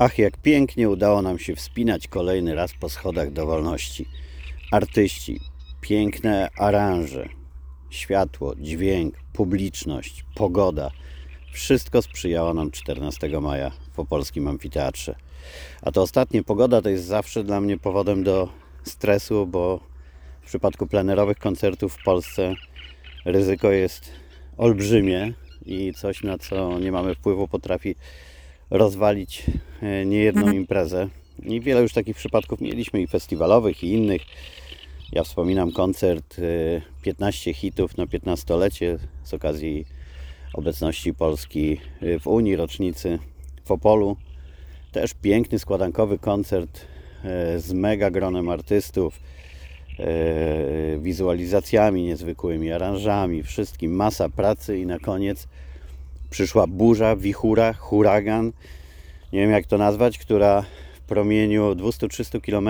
Ach, jak pięknie udało nam się wspinać kolejny raz po schodach do wolności. Artyści, piękne aranże, światło, dźwięk, publiczność, pogoda. Wszystko sprzyjało nam 14 maja w opolskim amfiteatrze. A to ostatnie, pogoda to jest zawsze dla mnie powodem do stresu, bo w przypadku plenerowych koncertów w Polsce ryzyko jest olbrzymie i coś na co nie mamy wpływu potrafi rozwalić e, niejedną imprezę. I wiele już takich przypadków mieliśmy i festiwalowych i innych. Ja wspominam koncert e, 15 hitów na 15-lecie z okazji obecności Polski e, w Unii, rocznicy w Opolu. Też piękny składankowy koncert e, z mega gronem artystów, e, wizualizacjami niezwykłymi, aranżami, wszystkim, masa pracy i na koniec przyszła burza, wichura, huragan, nie wiem jak to nazwać, która w promieniu 200-300 km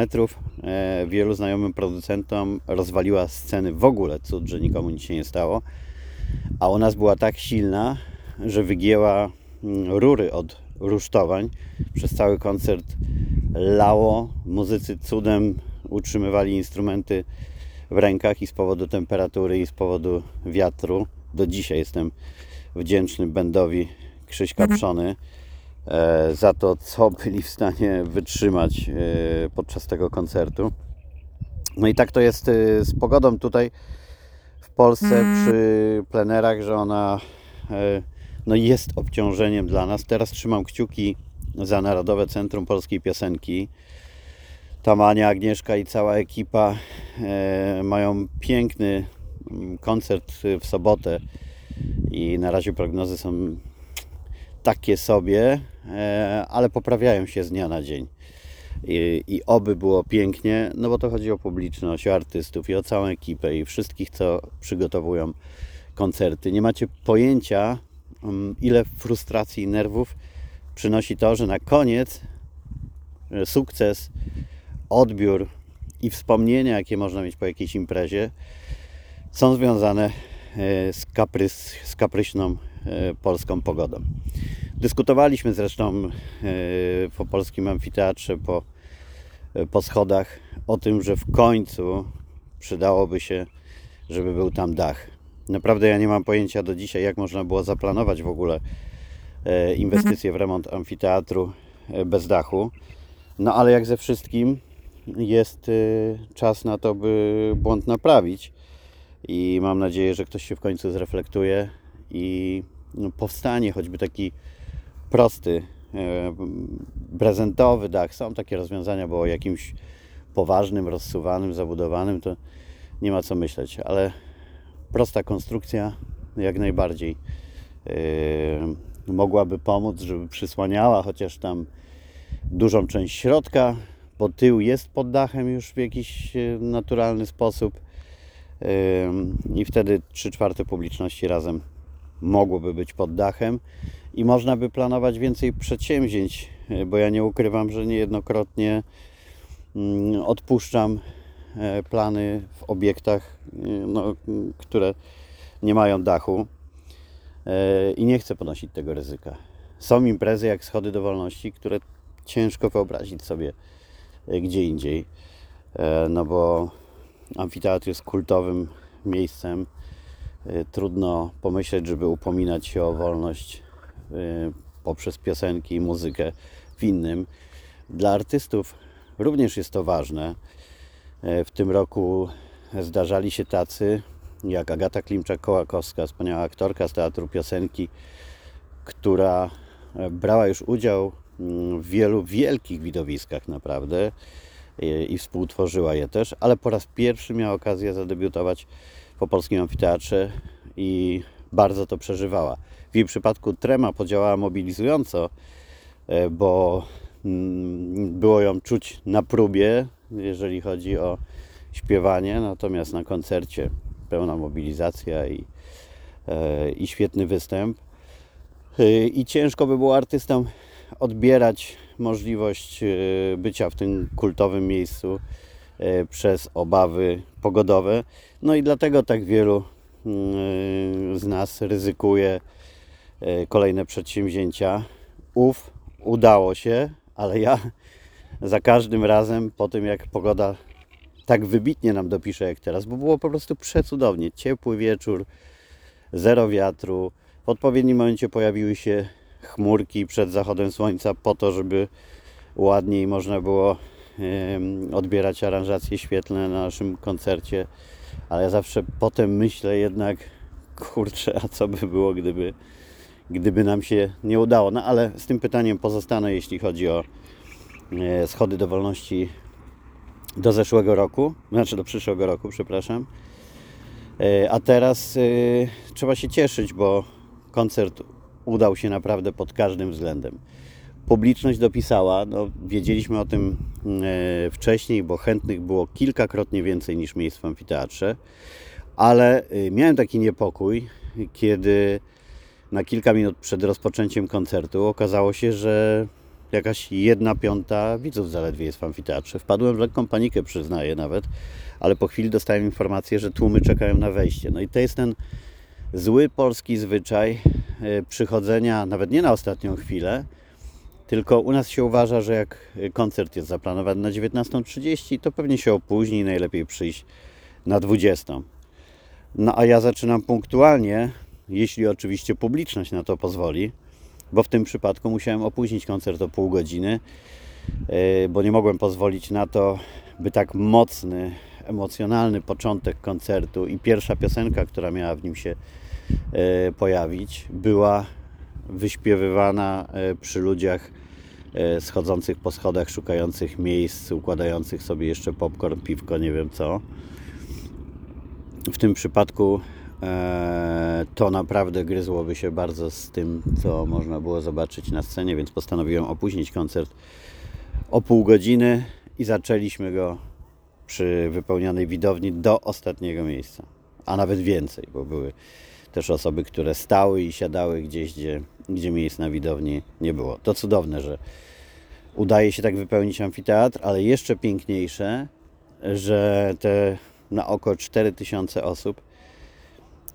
e, wielu znajomym producentom rozwaliła sceny w ogóle, cud, że nikomu nic się nie stało. A u nas była tak silna, że wygięła mm, rury od rusztowań. Przez cały koncert lało, muzycy cudem utrzymywali instrumenty w rękach i z powodu temperatury i z powodu wiatru. Do dzisiaj jestem wdzięczny Bendowi Krzyśka Przony e, za to, co byli w stanie wytrzymać e, podczas tego koncertu. No i tak to jest e, z pogodą tutaj w Polsce przy plenerach, że ona no jest obciążeniem dla nas. Teraz trzymam kciuki za Narodowe Centrum Polskiej Piosenki. Tam Ania, Agnieszka i cała ekipa mają piękny mm, koncert w sobotę i na razie prognozy są takie sobie, e, ale poprawiają się z dnia na dzień. I, I oby było pięknie, no bo to chodzi o publiczność, o artystów i o całą ekipę i wszystkich, co przygotowują koncerty. Nie macie pojęcia, mm, ile frustracji i nerwów przynosi to, że na koniec e, sukces, odbiór i wspomnienia, jakie można mieć po jakiejś imprezie, są związane z, kaprys, z kapryśną e, polską pogodą. Dyskutowaliśmy zresztą e, w Opolskim Amfiteatrze po, e, po schodach o tym, że w końcu przydałoby się, żeby był tam dach. Naprawdę ja nie mam pojęcia do dzisiaj, jak można było zaplanować w ogóle e, inwestycje w remont amfiteatru e, bez dachu. No ale jak ze wszystkim jest e, czas na to, by błąd naprawić i mam nadzieję, że ktoś się w końcu zreflektuje i no, powstanie choćby taki prosty, e, prezentowy dach. Są takie rozwiązania, bo o jakimś poważnym, rozsuwanym, zabudowanym to nie ma co myśleć, ale prosta konstrukcja jak najbardziej e, mogłaby pomóc, żeby przysłaniała chociaż tam dużą część środka, bo tył jest pod dachem już w jakiś e, naturalny sposób i wtedy 3 czwarte publiczności razem mogłoby być pod dachem i można by planować więcej przedsięwzięć, y, bo ja nie ukrywam, że niejednokrotnie mm, odpuszczam e, plany w obiektach, y, no, które nie mają dachu e, i nie chcę ponosić tego ryzyka. Są imprezy jak schody do wolności, które ciężko wyobrazić sobie e, gdzie indziej, no bo amfiteatr jest kultowym miejscem. Y, Trudno pomyśleć, żeby upominać się o wolność y, poprzez piosenki i muzykę w innym. Dla artystów również jest to ważne. Y, W tym roku zdarzali się tacy jak Agata Klimczak-Kołakowska, wspaniała aktorka z Teatru Piosenki, która e, brała już udział mm, w wielu wielkich widowiskach naprawdę i, współtworzyła je też, ale po raz pierwszy miała okazję zadebiutować w Opolskim Amfiteatrze i bardzo to przeżywała. W jej przypadku trema podziałała mobilizująco, e, bo mm, było ją czuć na próbie, jeżeli chodzi o śpiewanie, natomiast na koncercie pełna mobilizacja i, e, i świetny występ. E, I ciężko by było artystom odbierać możliwość e, bycia w tym kultowym miejscu e, przez obawy pogodowe. No i dlatego tak wielu mm, z nas ryzykuje e, kolejne przedsięwzięcia. Ów udało się, ale ja za każdym razem po tym, jak pogoda tak wybitnie nam dopisze jak teraz, bo było po prostu przecudownie. Ciepły wieczór, zero wiatru. W odpowiednim momencie pojawiły się chmurki przed zachodem słońca po to, żeby ładniej można było odbierać aranżacje świetlne na naszym koncercie. Ale ja zawsze potem myślę jednak, kurczę, a co by było, gdyby, gdyby nam się nie udało. No ale z tym pytaniem pozostanę, jeśli chodzi o e, schody do wolności do zeszłego roku, znaczy do przyszłego roku, przepraszam. E, A teraz e, trzeba się cieszyć, bo koncert udał się naprawdę pod każdym względem. Publiczność dopisała, no, wiedzieliśmy o tym e, wcześniej, bo chętnych było kilkakrotnie więcej niż miejsc w amfiteatrze, ale e, miałem taki niepokój, kiedy na kilka minut przed rozpoczęciem koncertu okazało się, że jakaś jedna piąta widzów zaledwie jest w amfiteatrze. Wpadłem w lekką panikę, przyznaję nawet, ale po chwili dostałem informację, że tłumy czekają na wejście. No i to jest ten zły polski zwyczaj e, przychodzenia nawet nie na ostatnią chwilę, tylko u nas się uważa, że jak koncert jest zaplanowany na 19.30, to pewnie się opóźni najlepiej przyjść na 20.00. No a ja zaczynam punktualnie, jeśli oczywiście publiczność na to pozwoli, bo w tym przypadku musiałem opóźnić koncert o pół godziny, yy, bo nie mogłem pozwolić na to, by tak mocny, emocjonalny początek koncertu i pierwsza piosenka, która miała w nim się yy, pojawić, była wyśpiewywana yy, przy ludziach yy, schodzących po schodach, szukających miejsc, układających sobie jeszcze popcorn, piwko, nie wiem co. W tym przypadku e, to naprawdę gryzłoby się bardzo z tym, co można było zobaczyć na scenie, więc postanowiłem opóźnić koncert o pół godziny i zaczęliśmy go przy wypełnionej widowni do ostatniego miejsca, a nawet więcej, bo były też osoby, które stały i siadały gdzieś, gdzie, gdzie miejsc na widowni nie było. To cudowne, że udaje się tak wypełnić amfiteatr, ale jeszcze piękniejsze, że te na oko 4000 osób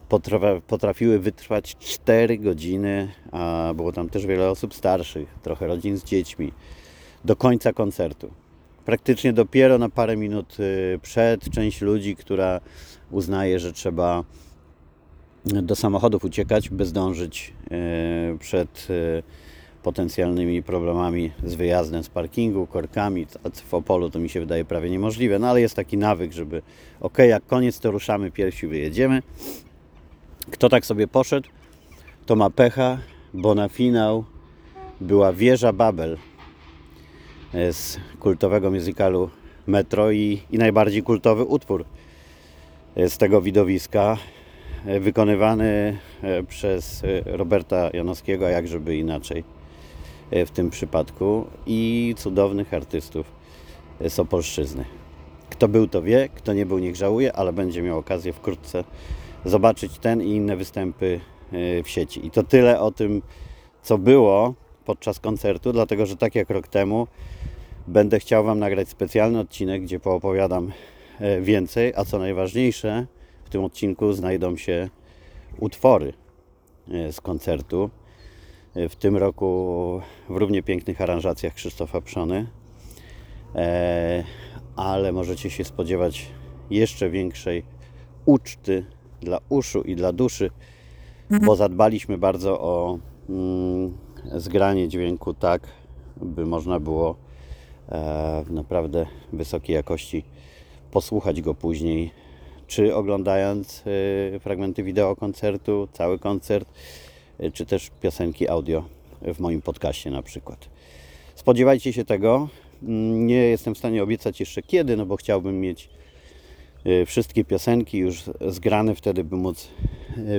potra- potrafiły wytrwać 4 godziny, a było tam też wiele osób starszych, trochę rodzin z dziećmi, do końca koncertu. Praktycznie dopiero na parę minut y, przed część ludzi, która uznaje, że trzeba do samochodów uciekać, by zdążyć y, przed y, potencjalnymi problemami z wyjazdem z parkingu, korkami. W Opolu to mi się wydaje prawie niemożliwe, no ale jest taki nawyk, żeby ok, jak koniec, to ruszamy pierwsi, wyjedziemy. Kto tak sobie poszedł, to ma pecha, bo na finał była wieża Babel z kultowego musicalu Metro i, i najbardziej kultowy utwór e, z tego widowiska, e, wykonywany e, przez e, Roberta Janowskiego, jak żeby inaczej e, w tym przypadku i cudownych artystów e, z Opolszczyzny. Kto był, to wie, kto nie był, niech żałuje, ale będzie miał okazję wkrótce zobaczyć ten i inne występy e, w sieci. I to tyle o tym, co było podczas koncertu, dlatego że tak jak rok temu będę chciał Wam nagrać specjalny odcinek, gdzie poopowiadam e, więcej, a co najważniejsze, w tym odcinku znajdą się utwory e, z koncertu. E, W tym roku w równie pięknych aranżacjach Krzysztofa Przony, ale możecie się spodziewać jeszcze większej uczty dla uszu i dla duszy, bo zadbaliśmy bardzo o mm, zgranie dźwięku tak, by można było e, w naprawdę wysokiej jakości posłuchać go później, czy oglądając e, fragmenty wideo koncertu, cały koncert, e, czy też piosenki audio w moim podcaście na przykład. Spodziewajcie się tego. Mm, Nie jestem w stanie obiecać jeszcze kiedy, no bo chciałbym mieć wszystkie piosenki już zgrane, wtedy by móc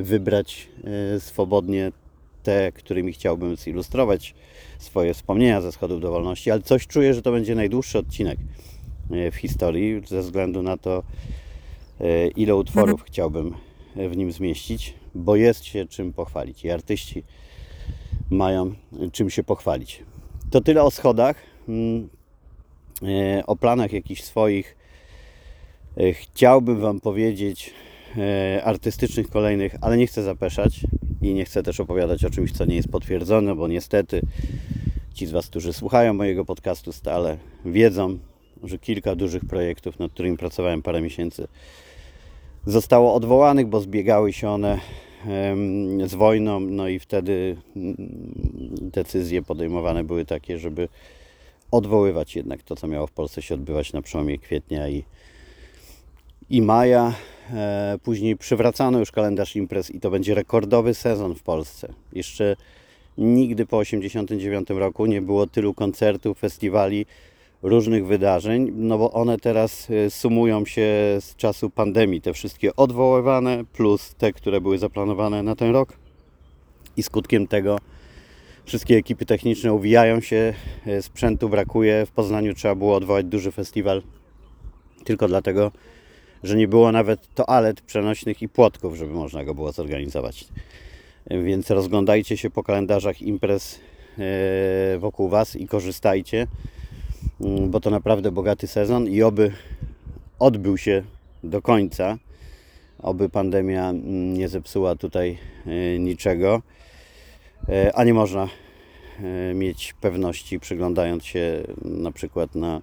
wybrać swobodnie te, którymi chciałbym zilustrować swoje wspomnienia ze schodów do wolności, ale coś czuję, że to będzie najdłuższy odcinek e, w historii, ze względu na to, e, ile utworów chciałbym e, w nim zmieścić, bo jest się czym pochwalić i artyści mają czym się pochwalić. To tyle o schodach. Mm, O planach jakichś swoich chciałbym Wam powiedzieć artystycznych kolejnych, ale nie chcę zapeszać i nie chcę też opowiadać o czymś, co nie jest potwierdzone, bo niestety Ci z Was, którzy słuchają mojego podcastu stale, wiedzą, że kilka dużych projektów, nad którymi pracowałem parę miesięcy, zostało odwołanych, bo zbiegały się one z wojną, no i wtedy mm, decyzje podejmowane były takie, żeby odwoływać jednak to, co miało w Polsce się odbywać na przełomie kwietnia i, i maja. E, później przywracano już kalendarz imprez i to będzie rekordowy sezon w Polsce. Jeszcze nigdy po 1989 roku nie było tylu koncertów, festiwali, różnych wydarzeń, no bo one teraz e, sumują się z czasu pandemii, te wszystkie odwoływane plus te, które były zaplanowane na ten rok. I skutkiem tego wszystkie ekipy techniczne uwijają się, e, sprzętu brakuje. W Poznaniu trzeba było odwołać duży festiwal tylko dlatego, że nie było nawet toalet przenośnych i płotków, żeby można go było zorganizować. E, więc rozglądajcie się po kalendarzach imprez wokół Was i korzystajcie. Mm, bo to naprawdę bogaty sezon i oby odbył się do końca. Oby pandemia mm, nie zepsuła tutaj e, niczego, e, a nie można e, mieć pewności przyglądając się na przykład na,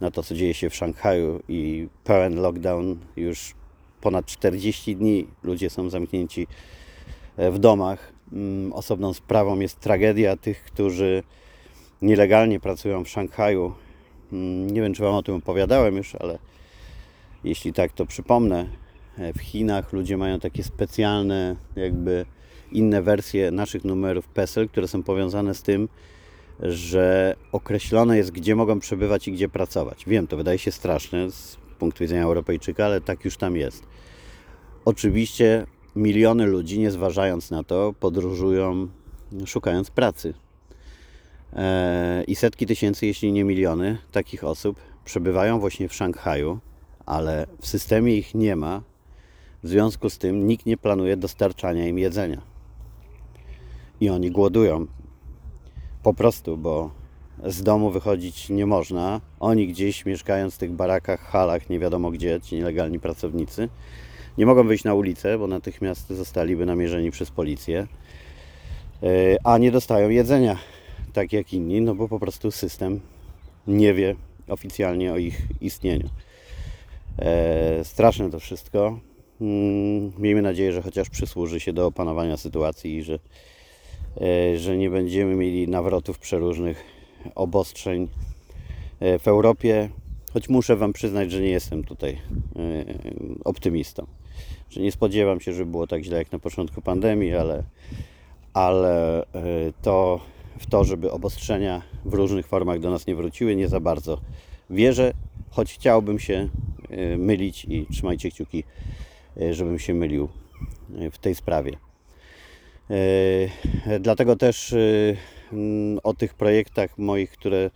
na to, co dzieje się w Szanghaju i pełen lockdown już ponad 40 dni ludzie są zamknięci w domach. Mm, osobną sprawą jest tragedia tych, którzy nielegalnie pracują w Szanghaju Mm, nie wiem, czy Wam o tym opowiadałem już, ale jeśli tak, to przypomnę. E, w Chinach ludzie mają takie specjalne, jakby inne wersje naszych numerów PESEL, które są powiązane z tym, że określone jest, gdzie mogą przebywać i gdzie pracować. Wiem, to wydaje się straszne z punktu widzenia Europejczyka, ale tak już tam jest. Oczywiście miliony ludzi, nie zważając na to, podróżują szukając pracy. E, i setki tysięcy, jeśli nie miliony takich osób przebywają właśnie w Szanghaju, ale w systemie ich nie ma. W związku z tym nikt nie planuje dostarczania im jedzenia. I oni głodują. Po prostu, bo z domu wychodzić nie można. Oni gdzieś mieszkając w tych barakach, halach, nie wiadomo gdzie, ci nielegalni pracownicy, nie mogą wyjść na ulicę, bo natychmiast zostaliby namierzeni przez policję, e, a nie dostają jedzenia tak jak inni, no bo po prostu system nie wie oficjalnie o ich istnieniu. E, straszne to wszystko. Mm, miejmy nadzieję, że chociaż przysłuży się do opanowania sytuacji i że, że nie będziemy mieli nawrotów przeróżnych obostrzeń e, w Europie. Choć muszę Wam przyznać, że nie jestem tutaj e, optymistą. Że nie spodziewam się, że było tak źle jak na początku pandemii, ale, ale e, to w to, żeby obostrzenia w różnych formach do nas nie wróciły, nie za bardzo wierzę, choć chciałbym się e, mylić i trzymajcie kciuki, e, żebym się mylił e, w tej sprawie. Dlatego też o tych projektach moich, które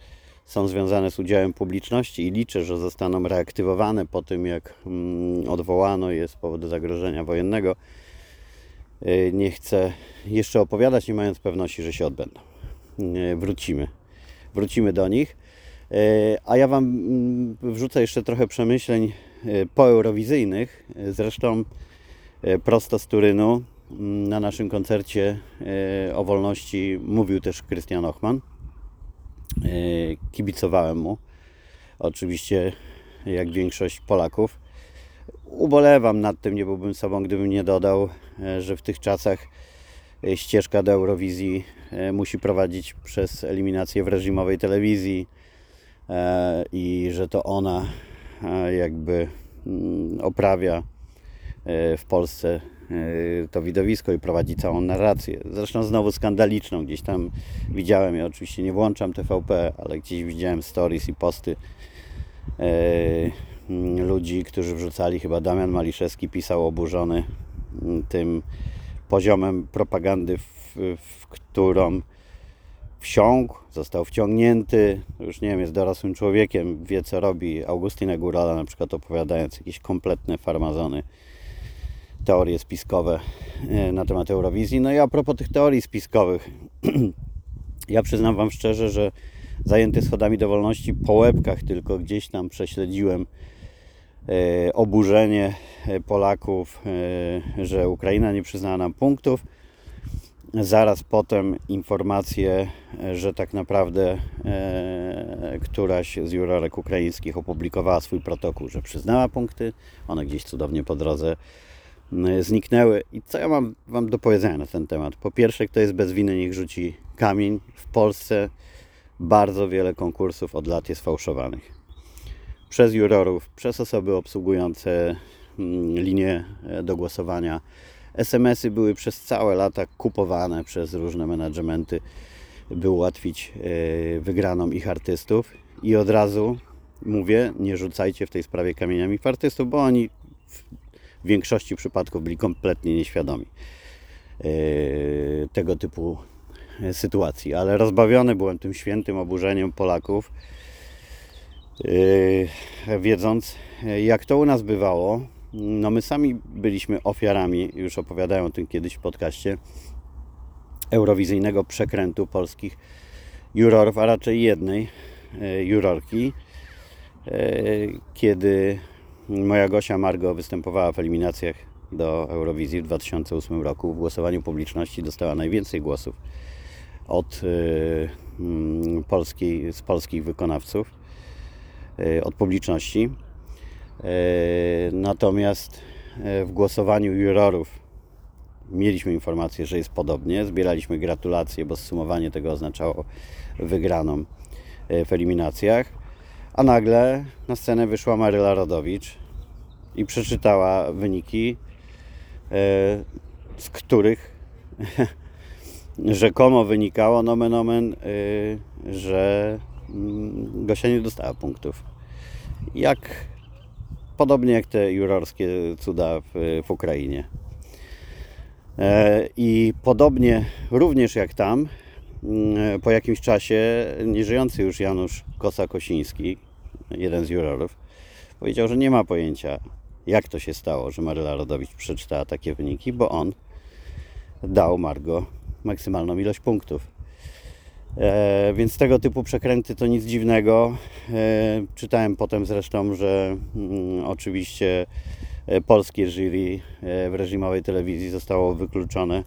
są związane z udziałem publiczności i liczę, że zostaną reaktywowane po tym, jak mm, odwołano je z powodu zagrożenia wojennego. Nie chcę jeszcze opowiadać, nie mając pewności, że się odbędą. E, wrócimy. Wrócimy do nich. E, a ja Wam mm, wrzucę jeszcze trochę przemyśleń e, poeurowizyjnych. Zresztą prosto z Turynu mm, na naszym koncercie o wolności mówił też Krystian Ochman. Kibicowałem mu. Oczywiście, jak większość Polaków. Ubolewam nad tym, nie byłbym sobą, gdybym nie dodał, że w tych czasach ścieżka do Eurowizji e, musi prowadzić przez eliminację w reżimowej telewizji e, i że to ona e, jakby mm, oprawia w Polsce to widowisko i prowadzi całą narrację. Zresztą znowu skandaliczną. Gdzieś tam widziałem, ja oczywiście nie włączam TVP, ale gdzieś widziałem stories i posty mm, ludzi, którzy wrzucali, chyba Damian Maliszewski pisał oburzony mm, tym poziomem propagandy, w, w którą wsiąkł, został wciągnięty, już nie wiem, jest dorosłym człowiekiem, wie co robi. Augustina Górala na przykład opowiadając jakieś kompletne farmazony, teorie spiskowe e, na temat Eurowizji. No i a propos tych teorii spiskowych, ja przyznam Wam szczerze, że zajęty schodami do wolności po łebkach tylko gdzieś tam prześledziłem E, oburzenie e, Polaków, że Ukraina nie przyznała nam punktów. Zaraz potem informacje, że tak naprawdę któraś z jurorek ukraińskich opublikowała swój protokół, że przyznała punkty, one gdzieś cudownie po drodze zniknęły. I co ja mam Wam do powiedzenia na ten temat? Po pierwsze, kto jest bez winy, niech rzuci kamień. W Polsce bardzo wiele konkursów od lat jest fałszowanych. Przez jurorów, przez osoby obsługujące mm, linie e, do głosowania. SMS-y były przez całe lata kupowane przez różne menadżmenty, by ułatwić e, wygraną ich artystów. I od razu mówię, nie rzucajcie w tej sprawie kamieniami w artystów, bo oni w większości przypadków byli kompletnie nieświadomi e, tego typu sytuacji. Ale rozbawiony byłem tym świętym oburzeniem Polaków, e, wiedząc, jak to u nas bywało. No my sami byliśmy ofiarami, już opowiadałem o tym kiedyś w podcaście, eurowizyjnego przekrętu polskich jurorów, a raczej jednej e, jurorki, e, kiedy moja Gosia Margo występowała w eliminacjach do Eurowizji w 2008 roku. W głosowaniu publiczności dostała najwięcej głosów od e, polskiej, z polskich wykonawców, od publiczności. Natomiast w głosowaniu jurorów mieliśmy informację, że jest podobnie. Zbieraliśmy gratulacje, bo zsumowanie tego oznaczało wygraną w eliminacjach. A nagle na scenę wyszła Maryla Rodowicz i przeczytała wyniki, z których rzekomo wynikało nomen omen, że mm, Gosia nie dostała punktów. Jak podobnie jak te jurorskie cuda w, w Ukrainie. E, I podobnie również jak tam, po jakimś czasie nieżyjący już Janusz Kosa-Kosiński, jeden z jurorów, powiedział, że nie ma pojęcia, jak to się stało, że Maryla Rodowicz przeczytała takie wyniki, bo on dał Margo maksymalną ilość punktów. E, więc tego typu przekręty to nic dziwnego. E, czytałem potem zresztą, że mm, oczywiście e, polskie jury e, w reżimowej telewizji zostało wykluczone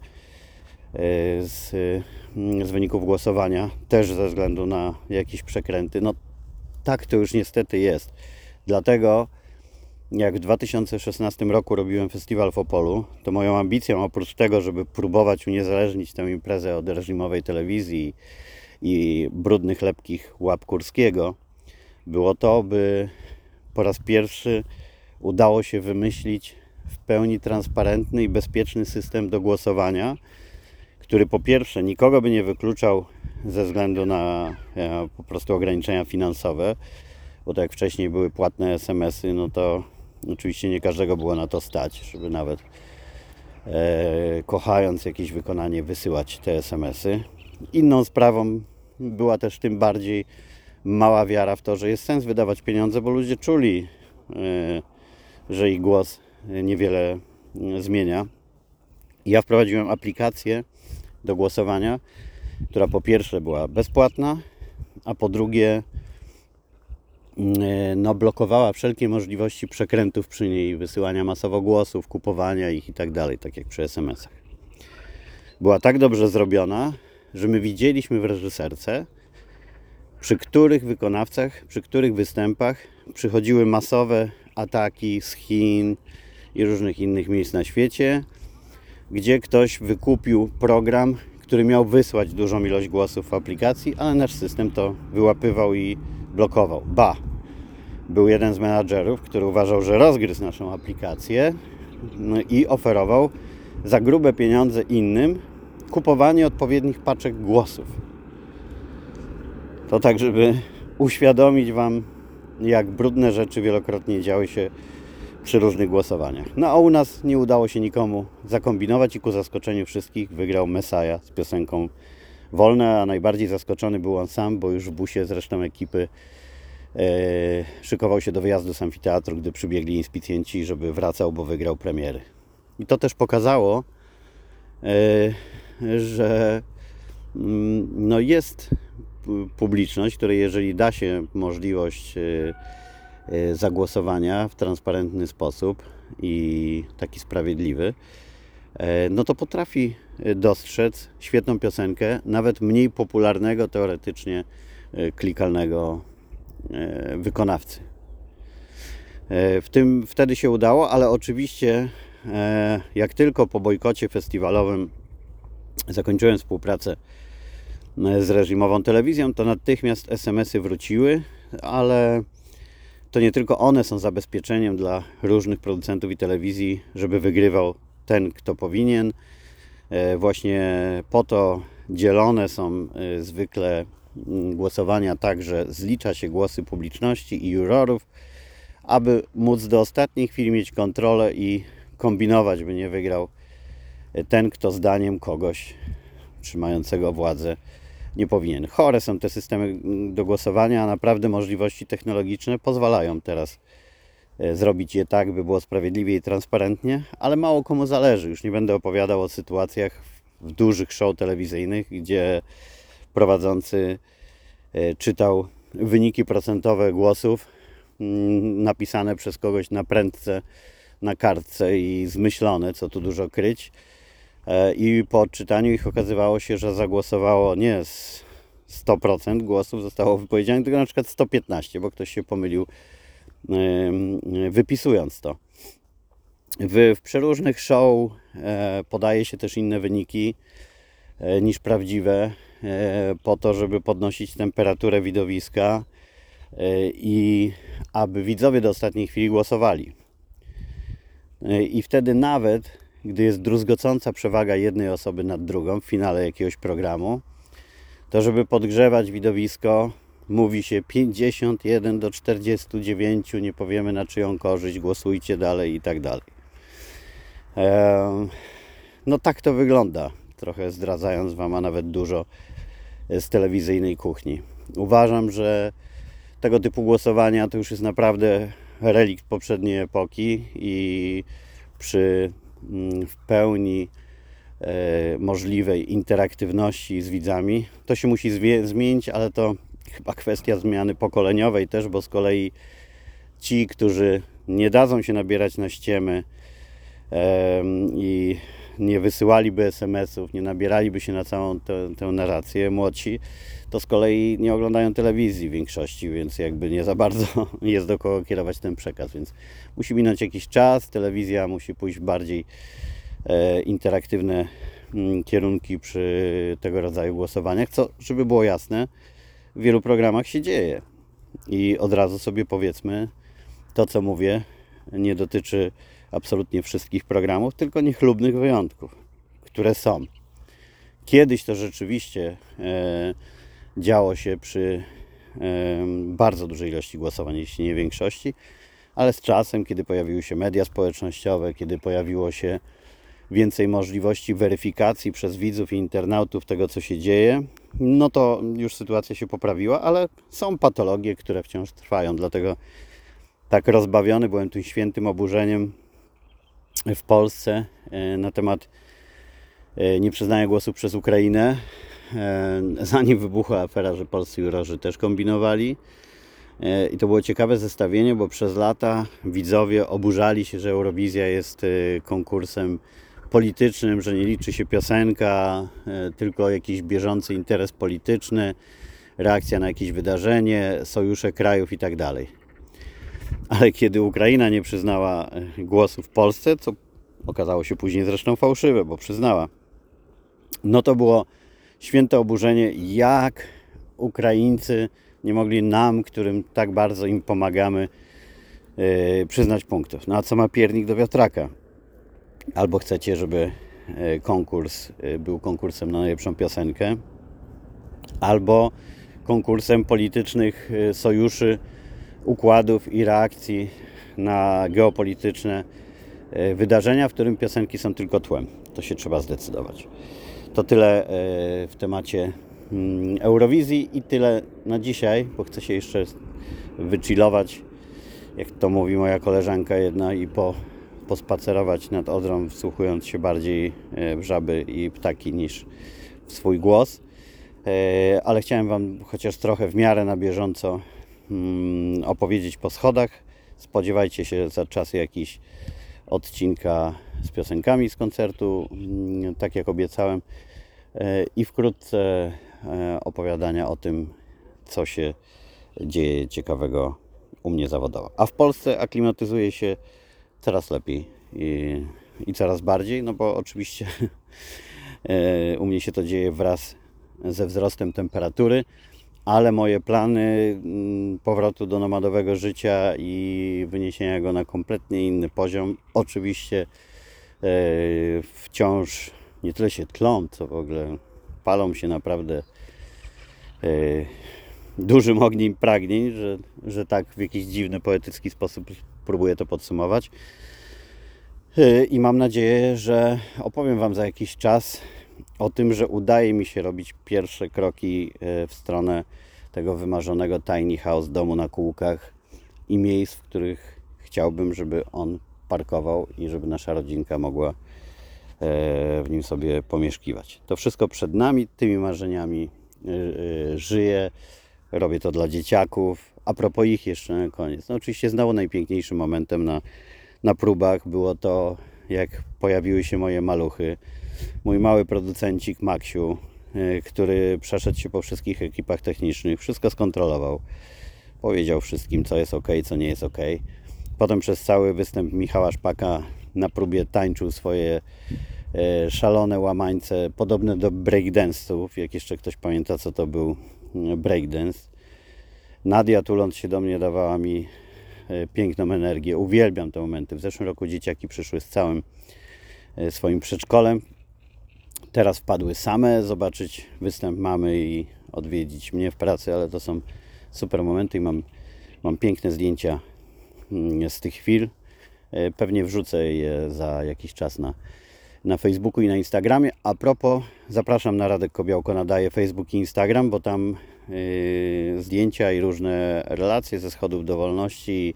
z, mm, z wyników głosowania, też ze względu na jakieś przekręty. No tak to już niestety jest. Dlatego jak w 2016 roku robiłem festiwal w Opolu, to moją ambicją oprócz tego, żeby próbować uniezależnić tę imprezę od reżimowej telewizji i brudnych, lepkich łap Kurskiego, było to, by po raz pierwszy udało się wymyślić w pełni transparentny i bezpieczny system do głosowania, który po pierwsze nikogo by nie wykluczał ze względu na e, po prostu ograniczenia finansowe, bo tak jak wcześniej były płatne SMS-y, no to oczywiście nie każdego było na to stać, żeby nawet e, kochając jakieś wykonanie wysyłać te SMS-y. Inną sprawą była też tym bardziej mała wiara w to, że jest sens wydawać pieniądze, bo ludzie czuli, e, że ich głos niewiele zmienia. Ja wprowadziłem aplikację do głosowania, która po pierwsze była bezpłatna, a po drugie e, no, blokowała wszelkie możliwości przekrętów przy niej, wysyłania masowo głosów, kupowania ich i tak dalej, tak jak przy SMS-ach. Była tak dobrze zrobiona, że my widzieliśmy w reżyserce, przy których wykonawcach, przy których występach przychodziły masowe ataki z Chin i różnych innych miejsc na świecie, gdzie ktoś wykupił program, który miał wysłać dużą ilość głosów w aplikacji, ale nasz system to wyłapywał i blokował. Ba! Był jeden z menadżerów, który uważał, że rozgryzł naszą aplikację no i oferował za grube pieniądze innym, kupowanie odpowiednich paczek głosów. To tak, żeby uświadomić Wam, jak brudne rzeczy wielokrotnie działy się przy różnych głosowaniach. No a u nas nie udało się nikomu zakombinować i ku zaskoczeniu wszystkich wygrał Messiah z piosenką Wolne, a najbardziej zaskoczony był on sam, bo już w busie z resztą ekipy e, szykował się do wyjazdu z amfiteatru, gdy przybiegli inspicjenci, żeby wracał, bo wygrał premiery. I to też pokazało, e, że mm, no jest publiczność, której jeżeli da się możliwość y, y, zagłosowania w transparentny sposób i taki sprawiedliwy, e, no to potrafi e, dostrzec świetną piosenkę, nawet mniej popularnego teoretycznie klikalnego wykonawcy. W tym wtedy się udało, ale oczywiście jak tylko po bojkocie festiwalowym zakończyłem współpracę z reżimową telewizją, to natychmiast SMS-y wróciły, ale to nie tylko one są zabezpieczeniem dla różnych producentów i telewizji, żeby wygrywał ten, kto powinien. E, właśnie po to dzielone są e, zwykle mm, głosowania tak, że zlicza się głosy publiczności i jurorów, aby móc do ostatniej chwili mieć kontrolę i kombinować, by nie wygrał e, ten, kto zdaniem kogoś trzymającego władzę nie powinien. Chore są te systemy mm, do głosowania, a naprawdę możliwości technologiczne pozwalają teraz e, zrobić je tak, by było sprawiedliwie i transparentnie, ale mało komu zależy. Już nie będę opowiadał o sytuacjach w dużych show telewizyjnych, gdzie prowadzący e, czytał wyniki procentowe głosów mm, napisane przez kogoś na prędce na kartce i zmyślone, co tu dużo kryć i po odczytaniu ich okazywało się, że zagłosowało nie 100% głosów zostało wypowiedzianych, tylko na przykład 115, bo ktoś się pomylił wypisując to. W, w przeróżnych show e, podaje się też inne wyniki e, niż prawdziwe, po to, żeby podnosić temperaturę widowiska i aby widzowie do ostatniej chwili głosowali. I wtedy nawet gdy jest druzgocąca przewaga jednej osoby nad drugą w finale jakiegoś programu, to żeby podgrzewać widowisko, mówi się 51 do 49, nie powiemy na czyją korzyść, głosujcie dalej i tak dalej. No tak to wygląda, trochę zdradzając Wam, a nawet dużo z telewizyjnej kuchni. Uważam, że tego typu głosowania to już jest naprawdę relikt poprzedniej epoki i przy w pełni e, możliwej interaktywności z widzami. To się musi zmienić, ale to chyba kwestia zmiany pokoleniowej też, bo z kolei ci, którzy nie dadzą się nabierać na ściemy i nie wysyłaliby SMS-ów, nie nabieraliby się na całą tę, tę narrację, młodsi, to z kolei nie oglądają telewizji w większości, więc jakby nie za bardzo jest do kogo kierować ten przekaz, więc musi minąć jakiś czas, telewizja musi pójść w bardziej e, interaktywne mm, kierunki przy tego rodzaju głosowaniach, co, żeby było jasne, w wielu programach się dzieje. I od razu sobie powiedzmy, to co mówię nie dotyczy absolutnie wszystkich programów, tylko niechlubnych wyjątków, które są. Kiedyś to rzeczywiście e, działo się przy e, bardzo dużej ilości głosowań, jeśli nie większości, ale z czasem, kiedy pojawiły się media społecznościowe, kiedy pojawiło się więcej możliwości weryfikacji przez widzów i internautów tego, co się dzieje, no to już sytuacja się poprawiła, ale są patologie, które wciąż trwają. Dlatego tak rozbawiony byłem tym świętym oburzeniem w Polsce e, na temat e, nieprzyznania głosu przez Ukrainę. E, zanim wybuchła afera, że polscy jurorzy też kombinowali. I to było ciekawe zestawienie, bo przez lata widzowie oburzali się, że Eurowizja jest konkursem politycznym, że nie liczy się piosenka, tylko jakiś bieżący interes polityczny, reakcja na jakieś wydarzenie, sojusze krajów itd. Ale kiedy Ukraina nie przyznała e, głosu w Polsce, co okazało się później zresztą fałszywe, bo przyznała, no to było święte oburzenie, jak Ukraińcy nie mogli nam, którym tak bardzo im pomagamy, yy, przyznać punktów. No a co ma piernik do wiatraka? Albo chcecie, żeby konkurs był konkursem na najlepszą piosenkę, albo konkursem politycznych sojuszy układów i reakcji na geopolityczne e, wydarzenia, w którym piosenki są tylko tłem. To się trzeba zdecydować. To tyle e, w temacie mm, Eurowizji i tyle na dzisiaj, bo chcę się jeszcze wychillować, jak to mówi moja koleżanka jedna i po, pospacerować nad Odrą, wsłuchując się bardziej e, w żaby i ptaki niż w swój głos. Ale chciałem Wam chociaż trochę w miarę na bieżąco opowiedzieć po schodach. Spodziewajcie się za czas jakiś odcinka z piosenkami z koncertu, mm, tak jak obiecałem, e, i wkrótce e, opowiadania o tym, co się dzieje ciekawego u mnie zawodowo. A w Polsce aklimatyzuje się coraz lepiej i, i coraz bardziej, no bo oczywiście e, u mnie się to dzieje wraz ze wzrostem temperatury, ale moje plany mm, powrotu do nomadowego życia i wyniesienia go na kompletnie inny poziom oczywiście e, wciąż nie tyle się tlą, co w ogóle palą się naprawdę e, dużym ogniem pragnień, że, że tak w jakiś dziwny, poetycki sposób próbuję to podsumować. E, I mam nadzieję, że opowiem Wam za jakiś czas o tym, że udaje mi się robić pierwsze kroki e, w stronę tego wymarzonego tiny house, domu na kółkach i miejsc, w których chciałbym, żeby on parkował i żeby nasza rodzinka mogła e, w nim sobie pomieszkiwać. To wszystko przed nami, tymi marzeniami e, żyję. Robię to dla dzieciaków. A propos ich jeszcze na koniec. No oczywiście znowu najpiękniejszym momentem na, na próbach było to, jak pojawiły się moje maluchy. Mój mały producencik Maksiu, y, który przeszedł się po wszystkich ekipach technicznych, wszystko skontrolował. Powiedział wszystkim, co jest ok, co nie jest ok. Potem przez cały występ Michała Szpaka na próbie tańczył swoje e, szalone łamańce, podobne do breakdance'ów, jak jeszcze ktoś pamięta, co to był e, breakdance. Nadia tuląc się do mnie dawała mi e, piękną energię. Uwielbiam te momenty. W zeszłym roku dzieciaki przyszły z całym e, swoim przedszkolem. Teraz wpadły same zobaczyć występ mamy i odwiedzić mnie w pracy, ale to są super momenty i mam, mam piękne zdjęcia mm, z tych chwil. E, Pewnie wrzucę je za jakiś czas na, na Facebooku i na Instagramie. A propos, zapraszam na Radek Kobiałko nadaje Facebook i Instagram, bo tam yy, zdjęcia i różne relacje ze schodów do wolności,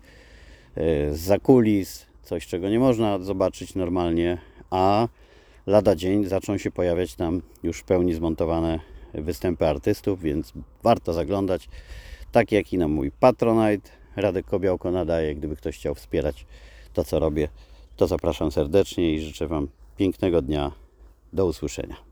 yy, z zakulis, coś czego nie można zobaczyć normalnie, a lada dzień zaczną się pojawiać tam już w pełni zmontowane występy artystów, więc warto zaglądać. Tak jak i na mój Patronite, Radek Kobiałko nadaje. Gdyby ktoś chciał wspierać to, co robię, to zapraszam serdecznie i życzę Wam pięknego dnia. Do usłyszenia.